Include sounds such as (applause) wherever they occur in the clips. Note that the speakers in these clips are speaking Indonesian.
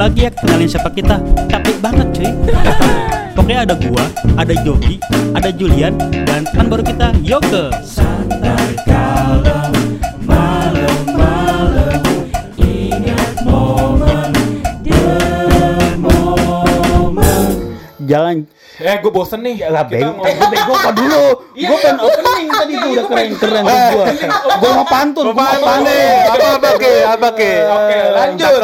lagi ya kenalin siapa kita Capek banget cuy (laughs) Pokoknya ada gua, ada Jogi, ada Julian Dan teman baru kita Yoke Santai kalem malam-malam Ingat momen The moment Jalan Eh, gue bosen nih. lah Kita bego, mau- eh, gue bego apa dulu? Iya, Gue kan iya, opening tadi tuh udah Iya, keren keren iya. gue. Gue mau pantun, gue mau Apa pantun. nih? Apa apa ke? Apa ke? Oke, lanjut.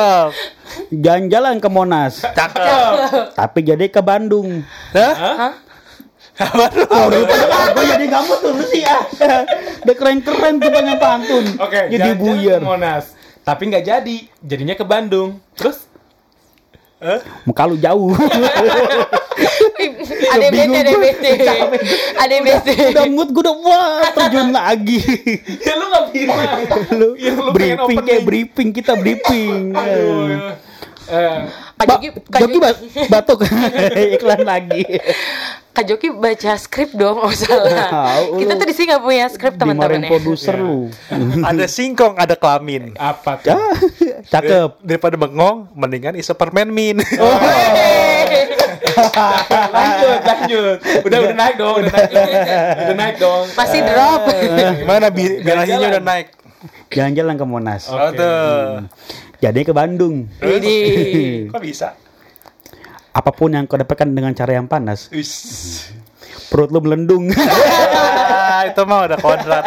Jalan-jalan ke Monas, Cakep. tapi jadi ke Bandung. Hah? Oh, gue jadi kamu tuh lu sih ah. Udah keren keren tuh pengen pantun. Oke, jadi jalan-jalan buyar. ke Monas. Tapi nggak jadi. Jadinya ke Bandung. Terus? (laughs) Muka lu jauh. ada bete, ada. Capek. Ada bete. udah mood gue udah wah terjun lagi. (laughs) ya lu nggak bilang. lu Ya, lu briefing kayak briefing kita briefing. Aduh. Eh, Kak Ba- Joki, Kak Joki Joki, ba- (laughs) batuk (laughs) iklan lagi. Kak Joki baca skrip dong, oh salah. Kita lu. tuh di sini nggak punya skrip teman-teman ya. produser lu. Ada singkong, ada kelamin. apa tuh? Ah, Cakep. (laughs) Daripada bengong, mendingan iso permen min. lanjut, lanjut. Udah, udah naik dong. Udah naik, udah naik dong. Masih drop. Gimana bi bilangannya Jalan-jalan. udah naik? Jalan-jalan ke Monas. Oke. Oh, tuh. Jadi ke Bandung. Jadi (laughs) Kok bisa? Apa pun yang kau dapatkan dengan cara yang panas, Wis. perut lu melendung. (laughs) Itu mah udah kodrat.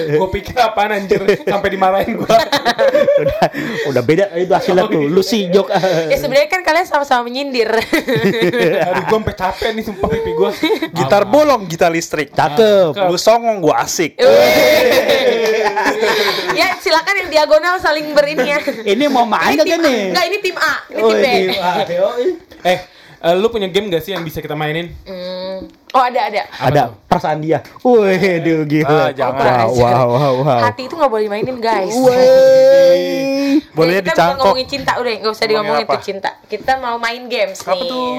Gue pikir apaan anjir sampai dimarahin gue. udah, udah beda itu hasilnya tuh. Lu sih jok. ya sebenarnya kan kalian sama-sama menyindir. Aduh, gue sampai capek nih sumpah pipi gue. Gitar bolong, gitar listrik. Cakep. Lu songong, gua asik. ya silakan yang diagonal saling berini ya. Ini mau main Ini gak nih? Enggak, ini tim A, ini Oh, tim B. Eh, eh, lu punya game gak sih yang bisa kita mainin? Hmm. Oh ada ada. Ada perasaan dia. Waduh gila. Ah, jangan. Wow, wow, wow, wow. Hati itu nggak boleh dimainin guys. Wey. Boleh kita dicangkok. ngomongin cinta udah nggak usah Ngomongin diomongin apa? tuh cinta. Kita mau main games Apa nih. tuh?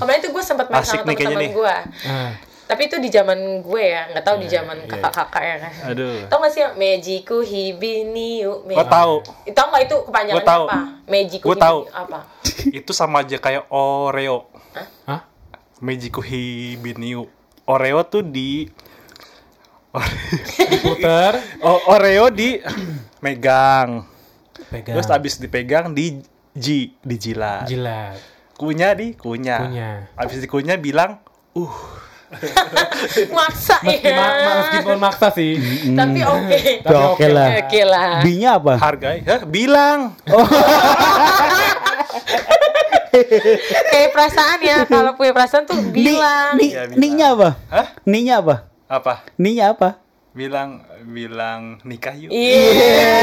Kemarin tuh gue sempat main Asik sama nih. gue. Ah. Tapi itu di zaman gue ya, nggak tahu di zaman kakak-kakak ya kan. Aduh. Tau gak sih yang Mejiku Hibiniu? Gua tahu. Tahu nggak itu kepanjangannya Gua tahu. apa? Mejiku Gua tahu. Apa? (laughs) Itu sama aja kayak Oreo. Hah? Mejiku Hibiniu. Oreo tuh di (laughs) Puter. O- Oreo di megang. Pegang. Terus abis dipegang di Ji, dijilat. Jilat. Kunyah di kunyah. Kunyah. Abis dikunyah bilang, uh, (laughs) Maksa Meski ya. ma- meskipun maksa sih. Tapi oke. Tapi Oke lah. Oke lah. B-nya apa? hargai. Hah, bilang. (laughs) Kayak perasaan ya, (laughs) kalau punya perasaan tuh Ni, bilang. ni, Iya, bilang. ni-nya apa? Hah? Ni-nya apa? Apa? Ni-nya apa? Bilang, bilang nikah yuk. Iya.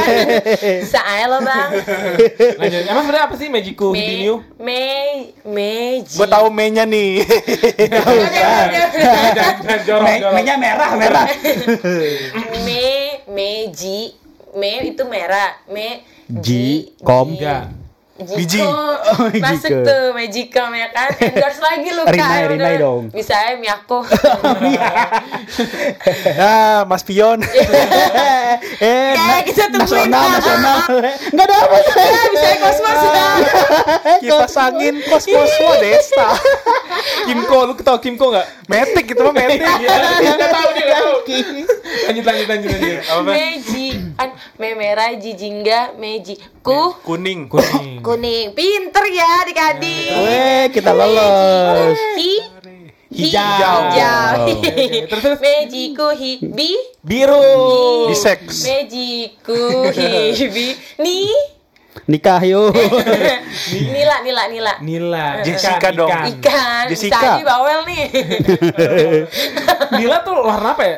(laughs) Saya bang. Lanjut. Emang sebenarnya apa sih Magiku Me, Hibiniu? me, meji. Gue tahu mainnya nih. Jangan jangan jorok Me- jorok. Me-nya merah, merah. Me, meji. Me itu merah. Me, Ji, kom. Enggak. Biji. (laughs) Oh, Masuk Jiko. tuh Magicom ya kan. (laughs) Endorse lagi lu kan. Rinai. Rinai dong. Bisa (laughs) ya Miyako. nah, Mas Pion. eh, Ya, kita tungguin, nasional, nasional. Enggak ada apa Ya, bisa ya Kosmos ya. Kipas angin kos-kos desa. Kimco, lu tau Kimco enggak? Metik itu mah metik. Dia tahu dia tahu. Lanjut lanjut lanjut lanjut. Apa? Meji. Kan me merah jijingga meji. Ku Kuning. Kuning. (laughs) kuning. Pinter ya adik-adik. Weh, kita lolos. Hi Hijau. Hijau. (laughs) Terus terus. Mejiku hibi. Biru. Di seks. Mejiku hibi. (laughs) Ni. Nikah yuk. Nila, Nila, Nila. Nila. Jessica Ikan, dong. ikan. Ikan. Jessica. Bisa bawel nih. Nila tuh warna apa ya?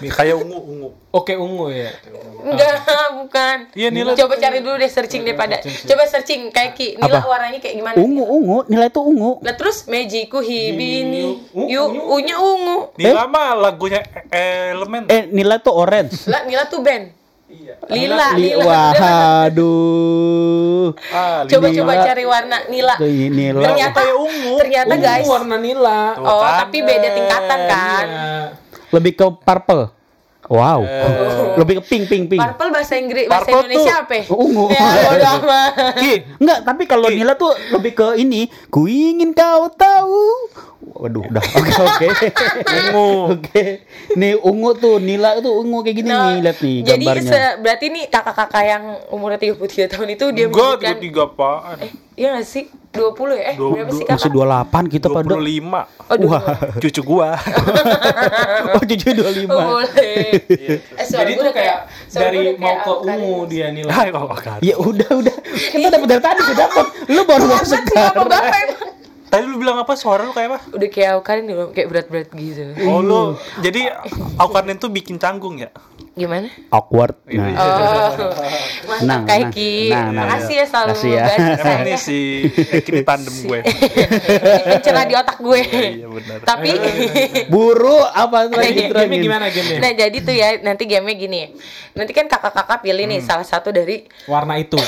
Hah? Kayak ungu-ungu. Oke ungu ya. Enggak, (laughs) bukan. Iya, Nila. Coba cari dulu deh searching deh pada. Coba searching kayak Ki. Nila Apa? warnanya kayak gimana? Ungu, ungu. Nilai itu ungu. Lah terus Mejiku hibini. Ungu, Yu, unya ungu. Nila mah lagunya e- elemen. Eh, nilai itu orange. Lah Nila tuh band. Lila, Li- lila. Wah, aduh. Ah, Coba Lila. coba cari warna Nila. Tuh, Nila. Ternyata kayak ungu. Ternyata Ungu guys. warna nila. Tuh Oh, tapi beda tingkatan kan. Iya. Lebih ke purple. Wow. Lebih ke pink pink pink. Purple bahasa Inggris, bahasa Purple Indonesia tuh apa? ya? Ungu. Ya. (laughs) Ki, Enggak, tapi kalau Nila tuh lebih ke ini. Ku ingin kau tahu. Waduh, udah. (laughs) Oke, oke. ungu. Oke. Nih ungu tuh, Nila tuh ungu kayak gini Nah, nih, lihat nih Jadi gambarnya. se- berarti nih kakak-kakak yang umurnya 33 tahun itu dia Enggak, menyebutkan 33 apaan? Eh, iya gak sih? 20 ya? Eh, Dua- berapa sih dua- Masih kakak? 28 kita pada. 25. Aduh. Wah. Cucu gua. (laughs) Oh, jujur 25. Oh, boleh. eh, suara Jadi udah kayak dari mau ke ungu dia nilai. Hai, kan. Ya udah udah. Kita dapat dari tadi udah dapat. Lu baru masuk sekarang. bapak emang? Tadi lu bilang apa? Suara lu kayak apa? Udah kayak Alkarin dulu, kayak berat-berat gitu. Oh, lu. Jadi Aukarin tuh bikin canggung ya? Gimana? Awkward. Iya, Nah. Oh, mantap Nah, kayak nah, Ki. nah, nah, Makasih ya selalu Makasih ya. Emang nih si Eki ini tandem (laughs) gue. Pencerah di otak gue. Iya, benar. Tapi (laughs) Buru apa lagi Iya, Gamenya terangin? gimana gamenya? Nah jadi tuh ya nanti gamenya gini Nanti kan kakak-kakak pilih nih salah satu dari Warna itu. (laughs)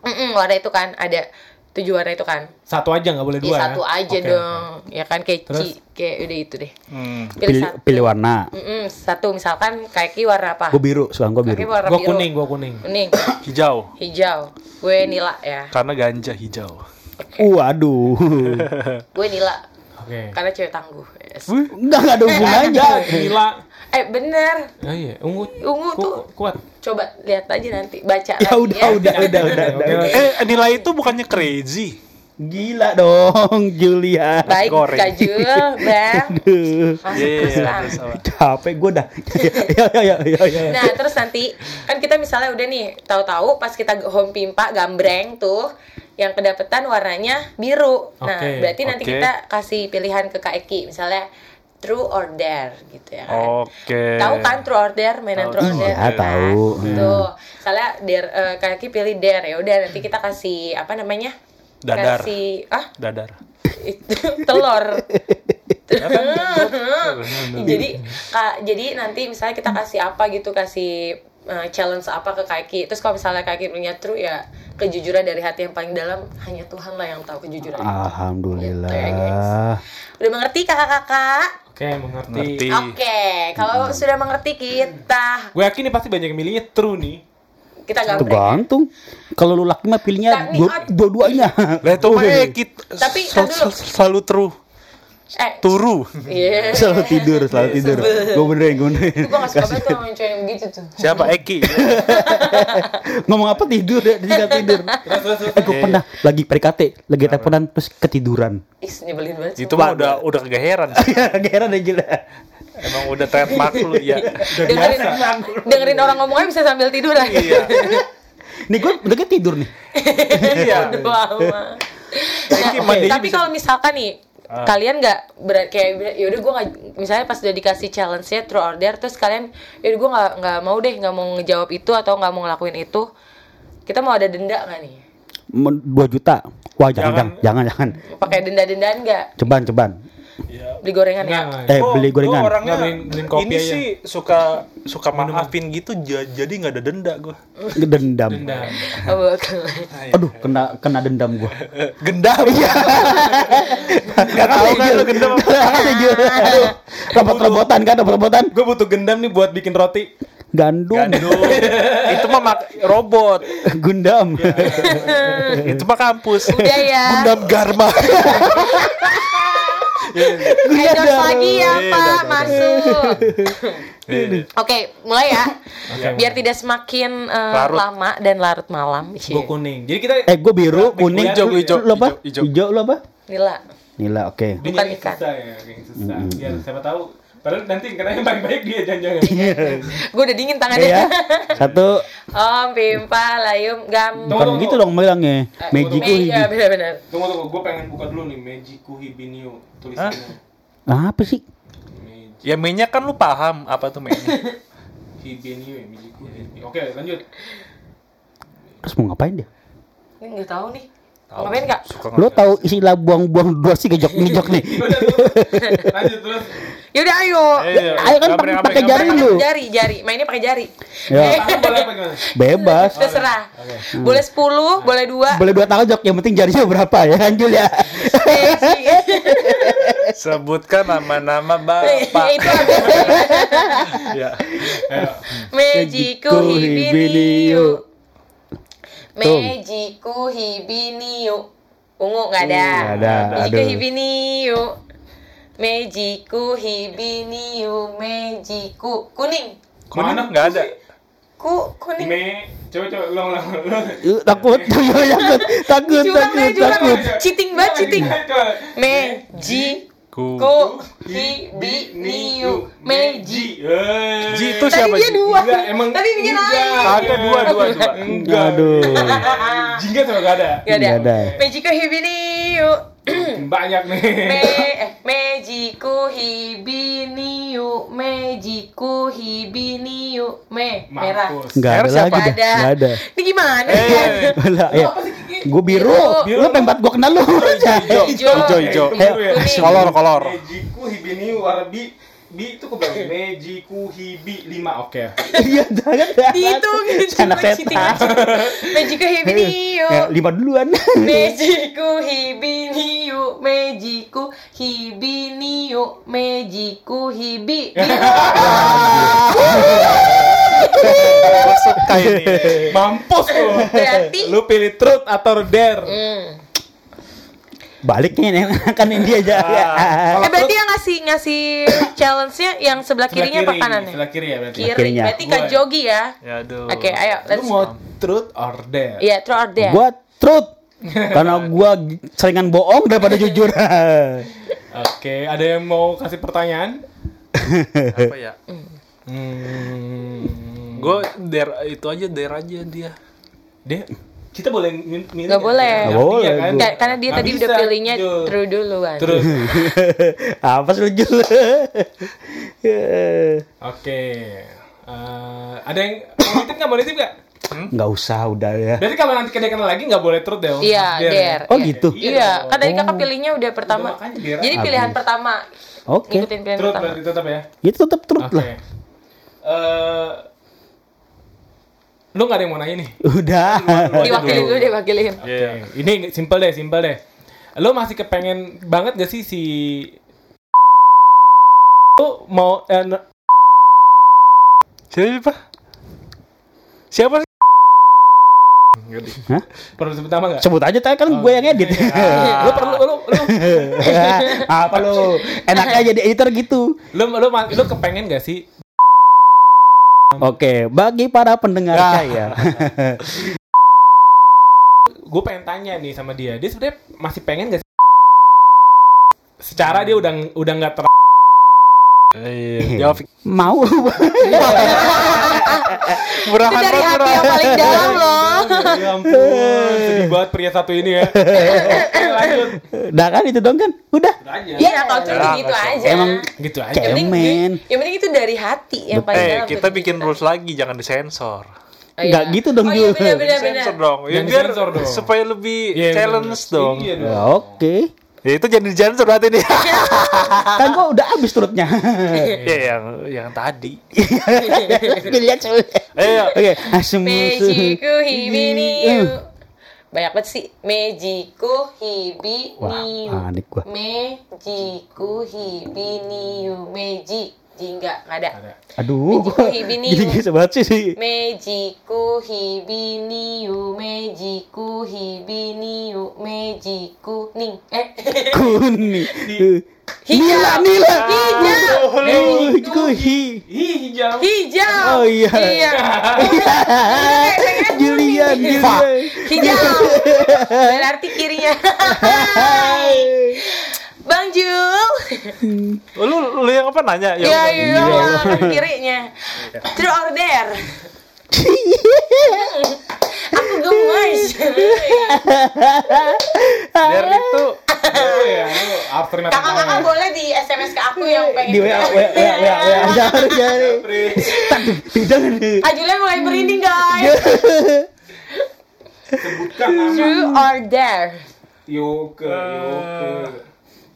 mm warna itu kan ada tujuh warna itu kan Satu aja nggak boleh ya dua ya. satu aja Oke, dong ya kan kayak Terus? Ci kayak udah itu deh Hmm. pilih, Pilih, satu pilih warna. Mm-mm, satu misalkan kayak Ki warna apa Gue biru, suka gue Kaki biru. biru kuning, gua kuning. kuning (coughs) Hijau. hijau gue nila ya Karena ganja hijau. Waduh. (laughs) gue nila Oke. karena cewek tangguh Yes. Enggak enggak ada hubungannya. Gila. eh bener Oh iya, ungu. Ungu ku- tuh. kuat. Coba lihat aja nanti baca Ya lagi udah udah udah udah. Oke, udah. oke. Eh, nilai itu bukannya crazy. Gila dong, Julia. baik Goreng. Kak Jul bang (laughs) Aduh. Iya, iya, iya. Capek gue dah. (laughs) Ya ya ya ya ya. Nah, terus nanti kan kita misalnya udah nih, tahu-tahu pas kita home pimpa gambreng tuh yang kedapetan warnanya biru. Nah, Oke, berarti nanti oke. kita kasih pilihan ke Kak Eki, misalnya true or dare gitu ya kan. Oke. Tahu kan true or dare, mainan true or dare? Iya, kan? tahu. Tuh. Misalnya dare eh, Kak Eki pilih dare ya udah nanti kita kasih apa namanya? Dadar. Kasih ah Dadar. itu (laughs) telur. (laughs) jadi kak jadi nanti misalnya kita kasih apa gitu kasih uh, challenge apa ke kaki terus kalau misalnya kaki punya true ya kejujuran dari hati yang paling dalam hanya Tuhan lah yang tahu kejujuran Ah. Alhamdulillah. Gitu ya, udah mengerti kakak-kakak Oke, mengerti. Ngerti. oke kalau sudah mengerti kita Gue yakin nih pasti banyak yang milihnya true nih. kita gambreng Tergantung. Kalau lu laki mah pilihnya dua-duanya. Lah itu dulu. sel- selalu true. Eh Turu. iya selalu tidur, selalu tidur. Gue benerin, gue benerin. gue gak suka banget tuh sama cewek yang begitu tuh Siapa Eki? (laughs) Ngomong apa tidur ya, dia nggak tidur. Eh, gue pernah lagi PDKT, lagi teleponan terus ketiduran. Ih, nyebelin banget. Itu mah udah udah kagak heran. sih. (laughs) Gak heran aja lah. Emang udah trademark lu ya. dengerin, dengerin orang ngomongnya bisa sambil tidur aja. Iya. Nih gue udah tidur nih. (laughs) Iya. Nah, tapi kalau misalkan nih kalian nggak berat kayak yaudah gue nggak misalnya pas udah dikasih challenge nya true or dare terus kalian yaudah gue nggak nggak mau deh nggak mau ngejawab itu atau nggak mau ngelakuin itu kita mau ada denda nggak nih Men- Dua juta. Wah jangan jangan jangan. jangan. pakai denda dendaan nggak Cobaan cobaan. beli gorengan ya Enggak, Eh Gua- beli gorengan. gua orangnya beliin- beliin kopi ini aja. sih suka suka maafin gitu ja- jadi nggak ada denda gue. Dendam. Dendam. oh, bakal. Aduh kena kena dendam gue. (laughs) Gendam. Gak tahu kan lu gendam. Aduh. Robot-robotan kan robot-robotan. Gue butuh gendam nih buat bikin roti. Gandum. Gandum. (laughs) Itu mah mak- robot. Gundam. Itu mah kampus. udah ya Gundam Garma. (laughs) endorse lagi ya Iya, pak udah, udah, masuk oke (laughs) mulai ya biar tidak semakin eh, Larut. lama dan larut malam Gue kuning. Jadi kita Eh gue biru, kuning, Hijau, hijau, Lu apa? hijau, hijau. Hijau lu apa? Nila Nila, oke. Bukan ikan. susah ya. Biar siapa tahu. Padahal nanti karena yang baik-baik dia jangan-jangan. gue udah dingin tangannya ya. Satu. Om Pimpa Layum Gam Tunggu, Bukan tunggu. gitu dong bilangnya. Eh, Magiku Me- ya hibi. benar-benar Tunggu tunggu, gue pengen buka dulu nih Mejiku Hibinio tulisannya. Apa sih? Ya mainnya kan lu paham apa tuh mainnya. (laughs) Hibinio ya, Mejiku Hibinio. Oke, lanjut. Terus mau ngapain dia? ini nggak tahu nih ngapain kak Suka Lo tahu istilah buang-buang dua sih gejok ngejok (laughs) nih. Lanjut terus. Yaudah ayo Iya, Ayo kan pakai gambreng, jari lu. jari jari mainnya pakai jari Ya, gimana? bebas. terserah boleh 10 boleh dua Boleh dua tangan jok, yang penting jarinya berapa ya kan Jul ya. Sebutkan nama-nama Eh, bapak. itu habis. ya. Mejiku hibiniu. Mejiku hibiniu. Ungu nggak ada. Nggak ada, Mejiku hibiniu. Mejiku hibiniu. Mejiku kuning. Mana? Nggak ada. Ku kuning. Me, coba coba ulang. Eh, takut takut takut takut curang. takut Cheating banget, cheating. Coba. Mejiku Ku. hibiniu. Meji. Eh. Ji itu Tadi siapa? dia Ji? dua. Enggak, emang Tadi dia enggak. naik. Kagak dua dua dua. Enggak. aduh Jingga tuh enggak ada. Gak ada. Ada. Mejiku hibiniu. Banyak nih. Me eh, Mejiku hibiniu. Mejiku hibiniu. Me merah. Mampus. nggak ada Air siapa? lagi dah Ada. nggak ada Ini gimana? Eh, Lah, ya. Gue biru, Biru. lu pengen gue kenal lu. Hijau. Hijau hijau. Ya? Kolor kolor. Mejiku hibini warbi bi itu keberapa? Mejiku hibi lima oke. Iya, jangan. Itu gitu. Anak setan. banget. Mejiku hibiniu. Ya, lima duluan. Mejiku hibiniu. Mejiku hibiniu. Mejiku hibi. Gue suka ini. (laughs) Mampus lu. Berarti Lu pilih truth atau dare? Hmm. Baliknya nih, (laughs) kan ini aja. Eh berarti yang ngasih ngasih challenge-nya yang sebelah kirinya apa kanannya? Sebelah kiri ya berarti. Kiri. Kirinya. Berarti Kak Jogi ya. Ya aduh. Oke, ayo Lu let's mau truth or dare? Iya, throw out there. Gua truth. (laughs) Karena gua seringan bohong daripada (laughs) jujur. Oke, ada yang mau kasih pertanyaan? Apa ya? Hmm. Gue dare itu aja dare aja dia. Dia kita boleh milih Nggak nggak? boleh. Nggak boleh, iya kan? Karena dia tadi udah pilihnya Jul. true duluan. Terus, (laughs) Apa sih lu Jul? oke. Eh, ada yang (coughs) mau nitip nggak? Mau nitip nggak? Nggak usah udah ya. Berarti kalau nanti kedekan lagi nggak boleh truth deh. Iya, ya? dare. Oh Iya. gitu. Iya, kan tadi kakak pilihnya udah pertama. makanya Jadi abis. pilihan pertama. Oke. Ngikutin pilihan Truth pertama. berarti tetap ya. Itu tetap truth Oke. lah. Eh, lu nggak ada yang mau nanya nih? Udah. Diwakilin dulu deh, wakilin. Iya. Ini simpel deh, simpel deh. Lu masih kepengen banget gak sih si lu mau eh, Siapa? Siapa sih? Di- perlu sebut nama gak? Sebut aja tadi kan gue yang edit. lu perlu lu lu (laughs) Apa lu? Enaknya jadi editor gitu. lu lu, lu kepengen gak sih Oke, bagi para pendengar saya. (laughs) gue pengen tanya nih sama dia dia sebenarnya masih pengen gak sih secara dia udah udah nggak ter Iya. (laughs) Jawab. Mau. (laughs) Murahan Itu dari hati yang paling dalam loh. (laughs) ya ampun sedih banget pria satu ini ya (laughs) lanjut Nah kan itu dong kan. Udah. aja Iya, kalau Ya, gitu aja. Emang gitu aja yang penting, yang penting itu dari hati yang paling Eh, dalam. kita bikin kita. rules lagi, jangan disensor. Oh, iya. Gitu dong, Oh iya benar benar. Sensor dong. Ya Jangan biar disensor dong. supaya lebih Iya, challenge bener. dong. Iya dong. Ya, Oke. Ya itu jangan disensor berarti nih. (laughs) Kan gua udah habis turutnya. ya yang yang tadi. Lihat coba. Ayo. Oke, asem Mejiku hibiniu. Banyak banget sih. Mejiku hibiniu. Wah, panik gua. Mejiku hibiniu. Meji. Jingga, nggak ada. Ada. Aduh. Mejiku hibiniu. Gini-gini sebat sih sih. Mejiku hibiniu. Mejiku hibiniu. Mejiku ning. Eh. (laughs) Kuning. Hijau. Nila. Hijau. Oh, kuhi. Ih, hijau Hijau. Oh iya. Iya. (laughs) Julian, Julian. Hijau. (laughs) Berarti kirinya. Bang Jul. Lu lu yang apa nanya? Ya Iya, udah. iya, kirinya. True or dare? Aku gemes. Biar itu Lu ya terima Kakak-kakak tantangan boleh di SMS ke aku yang pengen. Di WA, WA, WA, WA, WA. Jangan, jangan. Jangan. Kak Julian mulai merinding guys. sebutkan nama True or dare? Yoke Yoke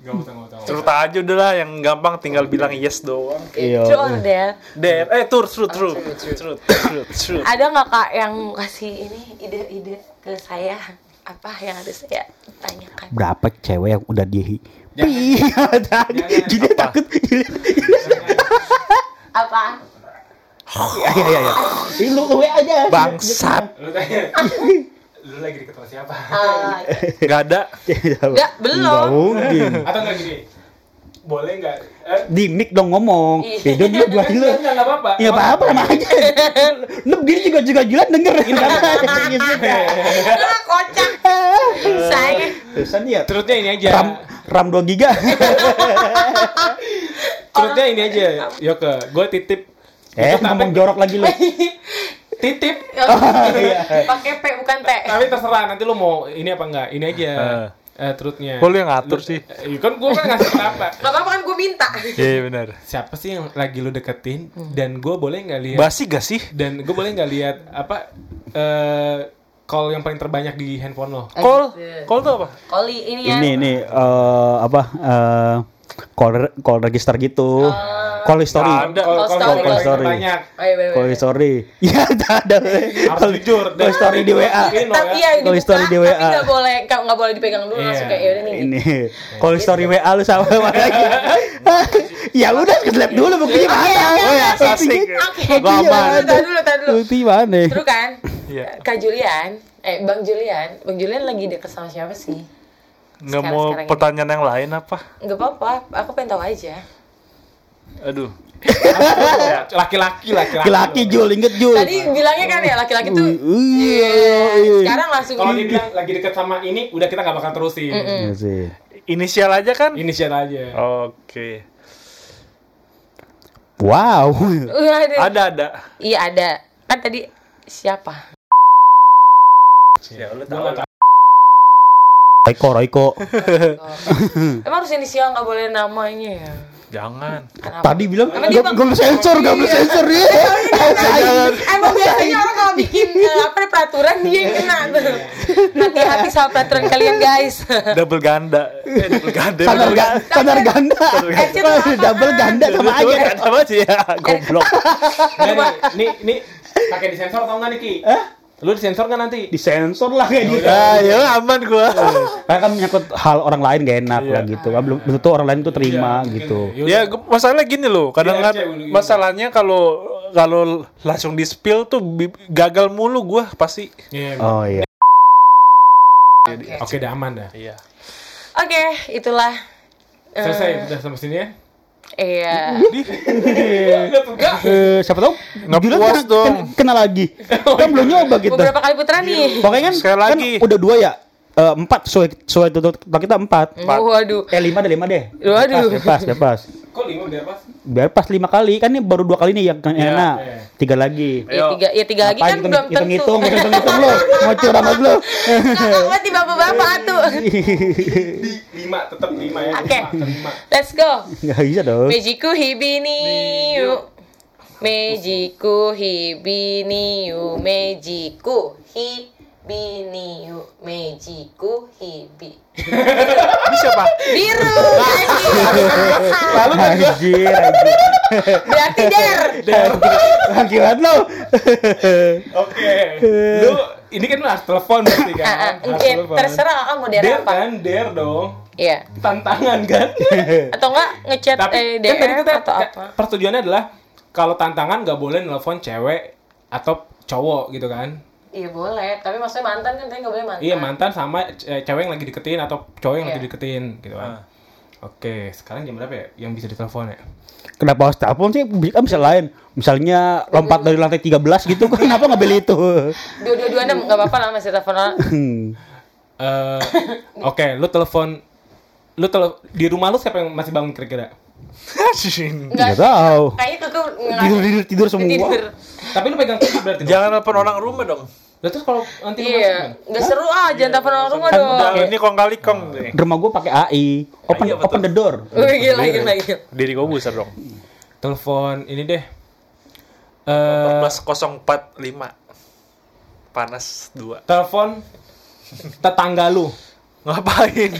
Gak usah, gak usah, gak cerita aja udah lah yang gampang tinggal bilang yes doang. Iya. True or dare? Der, eh tur, true, true, true, true, true. (laughs) Ada nggak kak yang kasih ini ide-ide ke saya? apa yang harus saya tanyakan? Berapa cewek yang udah di Jangan. (laughs) Jadi takut. Apa? Iya iya iya. Ini lu lu aja. Bangsat. Lu tanya. (laughs) Lu lagi deket sama siapa? Ah, (laughs) Gak ada. Enggak, belum. Nggak mungkin. Atau enggak gini? Boleh enggak? Eh, Di mic dong ngomong. Iya. Beda dulu buat lu. (laughs) enggak enggak apa-apa. Ya apa apa sama aja. (laughs) Lu begini juga juga jilat denger. Ah, kocak. Saya Terusan ya. Terusnya ini aja. RAM RAM 2 giga. Terusnya ini aja. Yoke, gue titip. Eh, ngomong jorok lagi lu. Titip. (laughs) pakai P bukan T. Tapi terserah nanti lu mau ini apa enggak. Ini aja. Eh. Eh, truthnya. Kok lu yang ngatur sih? Eh, kan gue kan ngasih apa. Gak apa-apa kan gue minta. Iya iya, benar. Siapa sih yang lagi lu deketin? Dan gue boleh nggak lihat? Basi gak sih? Dan gue boleh nggak lihat apa? eh call yang paling terbanyak di handphone lo? Call, call tuh apa? Koli ini ya. Ini nih eh, apa eh call call register gitu. Call history. Nggak ada. Call, Call call, story, call call yang story. Oh, iya, Call bener. history. (laughs) Ya ada ada. Harus jujur. Call story di WA. Tapi ya. ya Call story di WA. tapi nggak boleh nggak boleh dipegang dulu Iya. langsung kayak yaudah nih. Ini call story WA lu sama (laughs) lagi. (laughs) ya udah lab dulu buktinya mana. Oh ya, asik. Oke. Gua aman. Tahan dulu, tahan dulu. Bukti mana? Terus kan, Iya. Kak Julian, eh Bang Julian, Bang Julian lagi deket sama siapa sih? Nggak mau sekarang ini. pertanyaan yang lain apa? Nggak apa-apa, aku pengen tahu aja. Aduh. (laughs) Laki-laki, laki-laki. Laki Jul, inget Jul. Tadi bilangnya kan ya laki-laki tuh. Iya. Iya. Sekarang langsung. Kalau dia bilang lagi deket sama ini, udah kita nggak bakal terusin. Iya sih. Inisial aja kan? Inisial aja. Oke. Wow. Uh, ada. Ada ada. Iya ada. Kan tadi siapa? Ya lu tahu. Nggak. Royko, Royko. (laughs) Emang harus inisial nggak boleh namanya ya? Jangan. Kenapa? Tadi bilang Emang dia gak bang- boleh sensor, gak boleh sensor ya. Emang biasanya orang kalau bikin eh, apa nih, peraturan dia yang kena tuh. Hati-hati sama peraturan kalian guys. Double ganda. Eh, double ganda. Standar, double ga- standar ganda. Eh? Double ganda sama Double aja. ganda apa sih ya? Goblok. Nih, nih, nih, pakai disensor atau enggak nih Ki? Lu disensor nggak nanti? Disensor lah kayak gitu. Ah, ya aman gua. Karena kan menyangkut hal orang lain gak enak Iya. lah gitu. Kan belum tentu orang lain tuh terima gitu. Yaudah. Ya, gua- masalahnya gini loh. Kadang Iya, kan masalahnya kalau kalau langsung di spill tuh gagal mulu gua pasti. Iya. Oh iya. Oke. Oke, udah aman dah. Iya. Oke, itulah. Eh, Selesai udah sampai sini ya. Iya. Eh, siapa tahu Nggak Julian puas kena- dong. kena, kena lagi. (laughs) kan belum nyoba kita. Beberapa kali putaran nih. Pokoknya kan, Sekali kan lagi. udah dua ya. Eh, empat sesuai sesuai tutup kita empat. Waduh. Eh lima deh lima deh. Waduh. Bebas, bebas, bebas. Kok lima biar pas? Biar pas lima kali kan ini baru dua kali nih yang Iya, enak. iya. Tiga lagi. Ya tiga, ya tiga lagi kan Ngapain belum tentu. hitung hitung hitung hitung lu. Mau curang sama lu. Apa tiba bapak tuh. Lima, tetap lima ya. Oke. Lima. Let's go. Enggak bisa dong. Mejiku hibiniu. Mejiku hibiniu. Mejiku hibiniu. Mejiku hibi. Bisa pak? Biru. Lalu anjir, anjir. Berarti der. Lagi banget lu. Oke. Lu ini kan lu harus telepon berarti kan? Ah, ah, Harus eh, telepon. terserah kamu der Dare apa. kan, dare dong. Iya. Tantangan kan? Atau enggak ngechat Tapi eh, kan tadi DM kita atau apa? persetujuannya adalah kalau tantangan nggak boleh nelfon cewek atau cowok gitu kan? Iya boleh, tapi maksudnya mantan kan tadi nggak boleh mantan. Iya mantan sama eh, cewek yang lagi deketin atau cowok yang lagi Iya. deketin gitu kan. Oke, sekarang jam berapa ya? Yang bisa ditelepon ya? Kenapa harus telepon sih? Kan bisa lain. Misalnya lompat dari lantai 13 gitu kan (laughs) kenapa nggak beli itu? Dua-dua-duanya nggak apa-apa lah masih telepon orang. (laughs) Eh, Oke, lu telepon, lu tele di rumah lu siapa yang masih bangun kira-kira? Enggak tahu. Kayaknya keke nggak- Tidur tidur tidur semua. tidur. Tapi lu pegang kunci berarti. Jangan telepon orang rumah dong. Lah terus kalau nanti Iya, gimana? nggak seru ah, jangan telepon orang rumah Kan dong. Udah ini kong kali kong deh. Rumah gua pakai AI. Open Iya, betul. open the door. Wih, (laughs) gila, gila, gila. Diri gua besar dong. Telepon ini deh. Eh, 14045. Panas 2. telepon tetangga lu. Ngapain?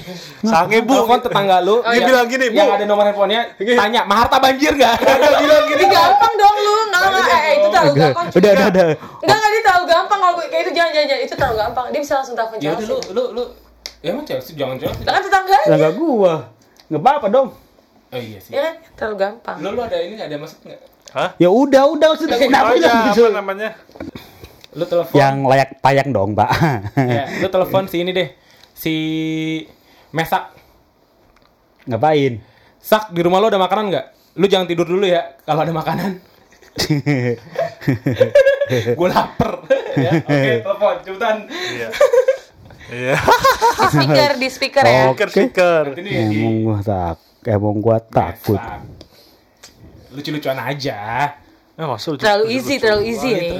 Sange bu. Telepon tetangga lu. Oh, dia iya. bilang gini, yang ada nomor handphonenya, tanya, Maharta banjir nggak? Dia bilang gini. Ini gampang dong lu, nggak nggak, eh itu gampang. Udah udah udah. Enggak, enggak, dia terlalu gampang, kalau kayak itu jangan jangan jangan. itu terlalu gampang. Dia bisa langsung telepon Ya Chelsea. lu lu lu ya emang Chelsea jangan Chelsea. Lah kan tetangga. Lah enggak gua. Enggak apa-apa dong. Oh iya sih. Ya kan terlalu gampang. Lu lu ada ini ada maksud enggak? Hah? Ya udah, udah sudah Apa kenapa aja, jangan apa gitu. namanya? Lu telepon. Yang layak payang dong, Pak. Ya, lu telepon si ini deh. Si Mesak. Ngapain? Sak, di rumah lu ada makanan nggak? Lu jangan tidur dulu ya kalau ada makanan. (laughs) (laughs) Gue lapar. (laughs) ya, oke, (laughs) telepon cepetan. Iya. Iya. Speaker di speaker ya. Nih di Emang gua tak, emang gua takut. Lucu-lucuan aja. Eh, maksud Terlalu easy, terlalu easy nih.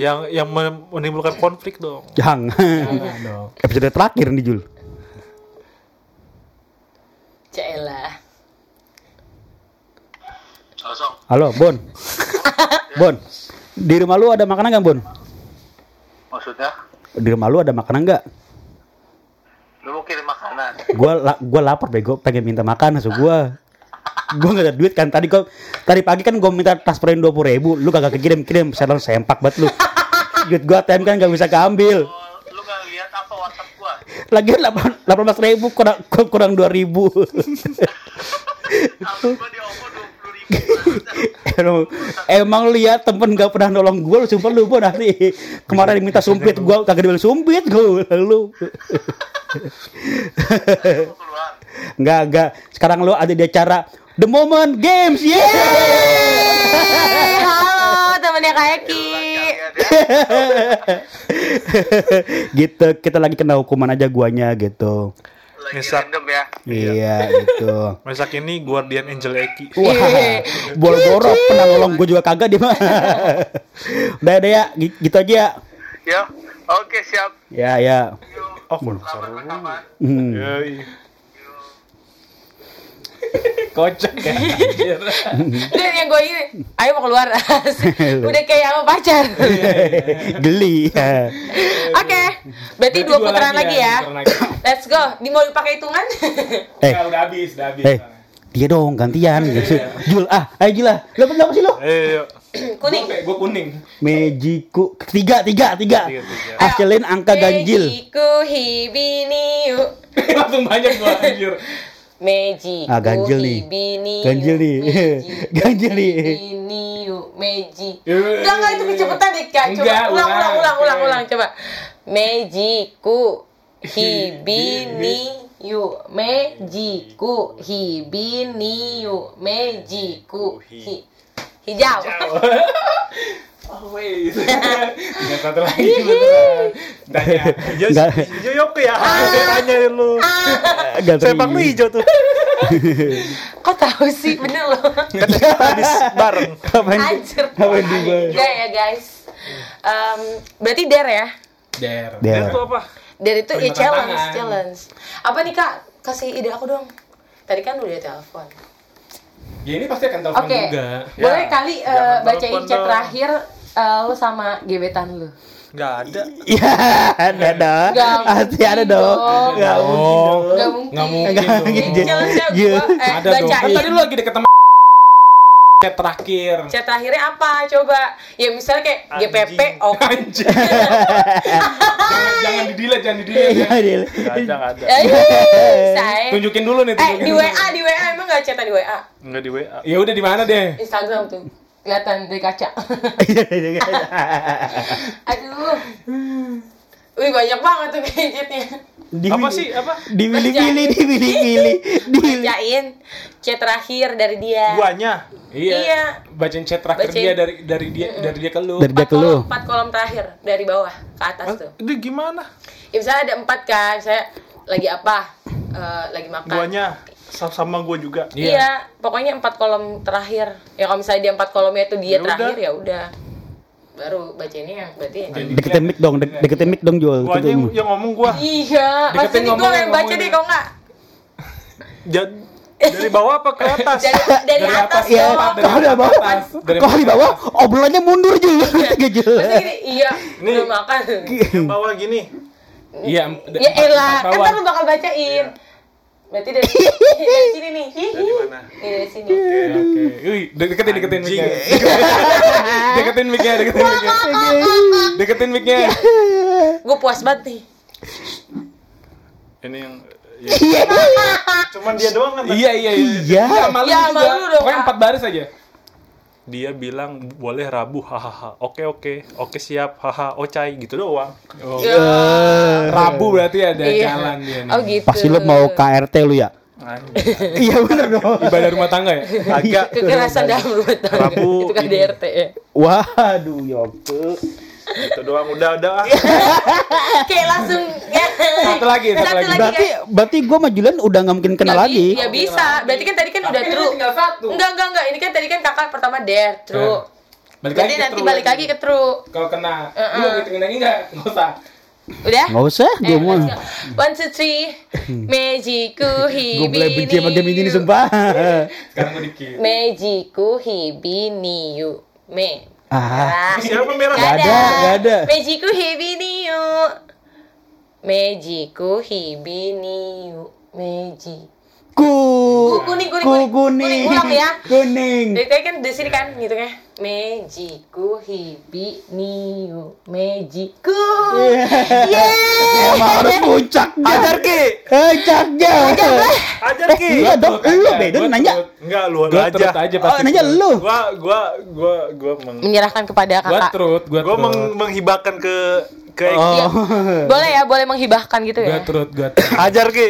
Yang yang men- menimbulkan konflik dong. Jangan. Jangan dong. Episode terakhir nih Jul. Caelah. Halo, Bon. bon. Di rumah lu ada makanan nggak, Bon? Maksudnya? Di rumah lu ada makanan nggak? Lu mau kirim makanan? Gua la gua lapar bego, pengen minta makan so gua. Gua nggak ada duit kan tadi kok tadi pagi kan gua minta transferin dua puluh ribu, lu kagak kekirim kirim, saya sempak banget lu. Duit gua ATM kan gak bisa keambil. Oh, lu gak lihat apa WhatsApp gua? Lagian delapan belas ribu kurang kurang dua ribu. Kalau gua di OVO 20 ribu (laughs) emang, emang lihat temen gak pernah nolong gue lu sumpah lu Bon nanti kemarin minta sumpit gue kagak dibilang sumpit gue lu. (laughs) Nggak nggak. Sekarang lu ada di acara The Moment Games yeah! Eh, halo temennya Kak Eki. (laughs) gitu kita lagi kena hukuman aja guanya gitu Lagi random ya. iya gitu (laughs) Mesak ini Guardian Angel Eki. wah boro-boro pernah nolong gue juga kagak dia mah (laughs) udah udah ya gi- gitu aja ya Ya. Oke, siap. ya ya. Oh, Selamat rekaman. Hmm. (laughs) Kocak ya. anjir. Dan yang gue ini, ayo mau keluar. (laughs) Udah kayak sama pacar. geli ya. Oke, berarti Berarti dua putaran lagi ya. lagi. Let's go. Di mau dipakai hitungan? eh Ya, udah habis, udah habis. eh dia dong gantian gitu. Jul ah ayo Jul ah lu apa sih lu Eh. (clears throat) Kuning. Gue kuning. Mejiku tiga tiga tiga. Tiga, tiga. Hasilin angka ganjil. Mejiku hibiniu. (laughs) Langsung banyak gua anjir. Mejiku Ah, ganjil nih. Ganjil nih. (laughs) Ganjil nih. Meji. Eh, Enggak enggak itu kecepatan deh Kak. Coba Enggak, ulang ulang ulang. ulang ulang ulang coba. Mejiku hibiniu. Mejiku hibiniu. Mejiku hi hijau. (laughs) Always. (laughs) Tinggal satu lagi. Tanya. Hijau, yuk ya. Tanya lu. Gak Sepak lu hijau tuh. (laughs) Kok tahu sih bener loh. Kan kita habis bareng. Kapan Anjir. kapan di Enggak ya guys. Em, berarti dare ya? Der. Dia Der. tuh apa? Dare itu ya challenge, tangan. challenge. Apa nih kak? Kasih ide aku dong. Tadi kan udah telepon. Ya ini pasti akan telepon Oke. juga. Boleh Ya, kali jangan bacain chat dong. terakhir eh, lu sama gebetan lu. Enggak ada. Ya ada dong. Nggak Pasti ada mungkin dong. Nggak mungkin. Gak mungkin. Nggak mungkin Nggak dong. mungkin. Ini challenge-nya Iya. gua eh, Ada dong. Kan bacain. tadi lu lagi deket sama chat terakhir. Chat terakhirnya apa? Coba. Ya misalnya kayak GPP, oh. (laughs) Anjir. jangan jangan di delete, jangan di delete ya. Iya, Dil. Enggak ada, enggak ada. Eh, saya. Tunjukin dulu nih, Eh, tunjukin. di dulu. WA, di WA emang gak chat di WA? Enggak di WA. Ya udah di mana deh? Instagram tuh. Kelihatan dari kaca. Iya, Aduh. Wih banyak banget tuh gadgetnya. Apa sih? Apa? Diwili-wili, diwili-wili. Diwili. Bacain chat terakhir dari dia. Guanya. Iya. Iya. Bacain chat terakhir Bacain. dia dari dari dia dari dia ke lu. Dari dia Empat ke lu. kolom, empat kolom terakhir dari bawah ke atas tuh. Itu gimana? Ya misalnya ada empat kan, saya lagi apa? Eh, lagi makan. Guanya sama, sama gua juga. Iya. pokoknya empat kolom terakhir. Ya kalau misalnya dia empat kolomnya itu dia Ya terakhir udah. ya udah. Baru bacainnya yang berarti yang Deketin mic dong, dek- deketin mic dong Jul. Guanya yang, yang ngomong gua. Iya, pasti nih gue yang baca deh ini. kalau enggak Ja- dari bawah apa ke atas? dari dari, Dari atas, atas, Iya, dari kalau di bawah, atas, dari kalau di bawah obrolannya mundur Jul. Pasti gini, iya, Nih. belum makan. Yang bawah gini. Iya. Ya elah, kan lu bakal bacain. Berarti dari, (laughs) dari sini nih. Dari mana? Nih, dari sini. Oke, oke. Wih, Deketin, deketin mic-nya. (laughs) Deketin mic-nya, deketin mic-nya. Deketin mic-nya. Gue puas banget nih. Ini yang ya. Cuman dia doang kan. Iya, iya, iya. Iya. malu Ya, juga. Pokoknya empat baris aja. Dia bilang boleh Rabu hahaha. Oke oke. Oke siap. Haha ocai gitu doang. Ya. Rabu berarti ada Iya. jalan dia nih. Oh gitu. Pasti lu mau KRT lu ya? Iya bener dong. Ibadah rumah tangga ya? Agak Kekerasan dalam rumah tangga. Rabu Itu kan. DRT ya. Waduh, Yoke. Itu doang udah udah. (laughs) Kayak langsung ya. Satu lagi, satu lagi. Berarti berarti gue sama Julian udah nggak mungkin kenal Nggak lagi. Ya bisa. Berarti kan tadi kan udah Tapi true. tinggal satu. Enggak, enggak, enggak. Ini kan tadi kan kakak pertama dare, true. Balik Jadi lagi ke nanti balik lagi ke true. Kalau kena, Uh-uh. lu mau hitungin lagi nggak? Nggak usah. Udah? Nggak usah, gue Eh, mau. One, two, three. Mejiku Gue mulai benci sama game ini nih hibini sumpah. Sekarang gue dikit. Mejiku hibini yu. Me. Ah, Siapa merah? Nggak ada, nggak ada. Mejiku hibini yu. Mejiku hibini yu. Ku. Ku- kuning, kuning, Ku kuning. kuning. Kuning, ulang ya. Kuning. Tadi kan di sini kan gitu kan. Mejiku hibini yu. Mejiku. Yeah. Emang harus puncak. Ajar ki. Puncaknya. Ajar Eh, ki. iya dong. Lu aja, beda gua nanya. Enggak lu Gue aja. aja Oh, pasti. nanya lu. Gua gua gua gua meng Menyerahkan kepada Gue kakak. trut, gua trut. meng, menghibahkan ke ke Iya. Boleh ya, boleh menghibahkan gitu ya. trut, gue trut. Ajar ki.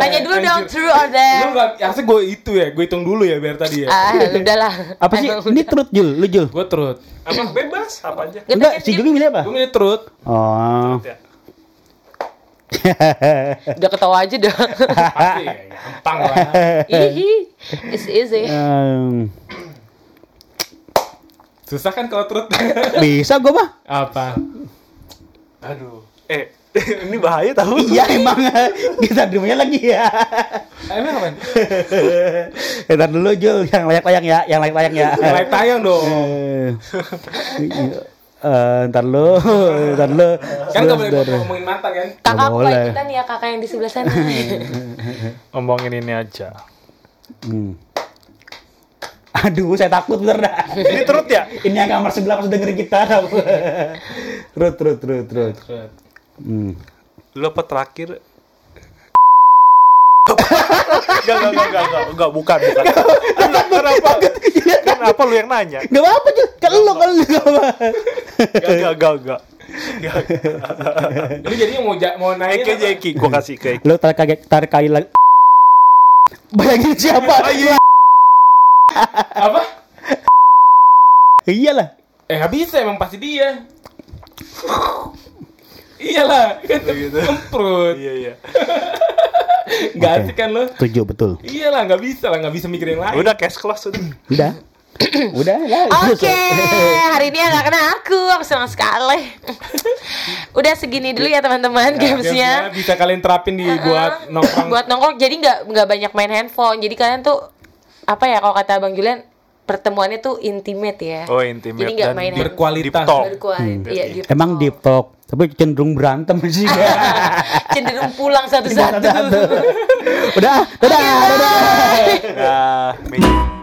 Tanya dulu dong true or Lu dare. nggak, harusnya gue itu ya, gue hitung dulu ya biar tadi ya. Ah, udahlah. Apa sih? Ini truth Jul, lu Jul. Gue trut. Apa bebas apa aja. Kita Enggak, si Juli milih apa? Gue milih trut. Oh. Ya. (laughs) udah ketawa aja dah. Pasti ya, gampang lah. Ihi, it's easy. Em, Susah kan kalau trut? bisa gue mah. Apa? Aduh. Eh, (laughs) ini bahaya tahu. Iya emang kita dulunya lagi ya. Emang apa? Ntar dulu Jul, yang layak-layak ya, yang layak-layak ya. Like tayang dong. Eh, eh, ntar lu, ntar lu. Kan gak boleh ngomongin mantan kan? Kakak aku ikutan ya kakak yang di sebelah sana. (laughs) Ngomongin ini aja. Hmm. Aduh, saya takut bener dah. Ini terus ya? Ini yang kamar sebelah pas dengerin kita. Terus, terus, terus. Trut. Hmm. Lu apa terakhir? Enggak, enggak, enggak, enggak, enggak, enggak, bukan, bukan. Kenapa? Kenapa lu yang nanya? Gak apa-apa kan lu, kan lu gak apa. Enggak, enggak, enggak, enggak. Enggak. Lu jadinya mau ja- mau nanya Eke aja Eki, gua kasih ke Eki. Lu tarik kaget, tarik kali lagi. Bayangin siapa? Apa? Iyalah. Eh nggak bisa emang pasti dia. Iyalah, kan kemprut. Iya, iya. Nggak Oke. asik kan lo? Setuju, betul. Iyalah, nggak bisa lah, nggak bisa mikir yang lain. Udah cash close udah. Udah. (clears throat) Udah ya. Oke, hari ini anak kena aku, aku senang sekali. Udah segini dulu ya teman-teman gamesnya. Gamesnya bisa kalian terapin di buat nongkrong. Buat nongkrong, jadi nggak nggak banyak main handphone. Jadi kalian tuh apa ya kalau kata Bang Julian pertemuannya tuh intimate ya. Oh, intimate Jadi nggak dan main berkualitas. deep talk. Berkualitas. Iya, deep Emang deep talk, tapi cenderung berantem (laughs) sih. (laughs) cenderung pulang satu-satu. Udah, dadah, dadah. Nah.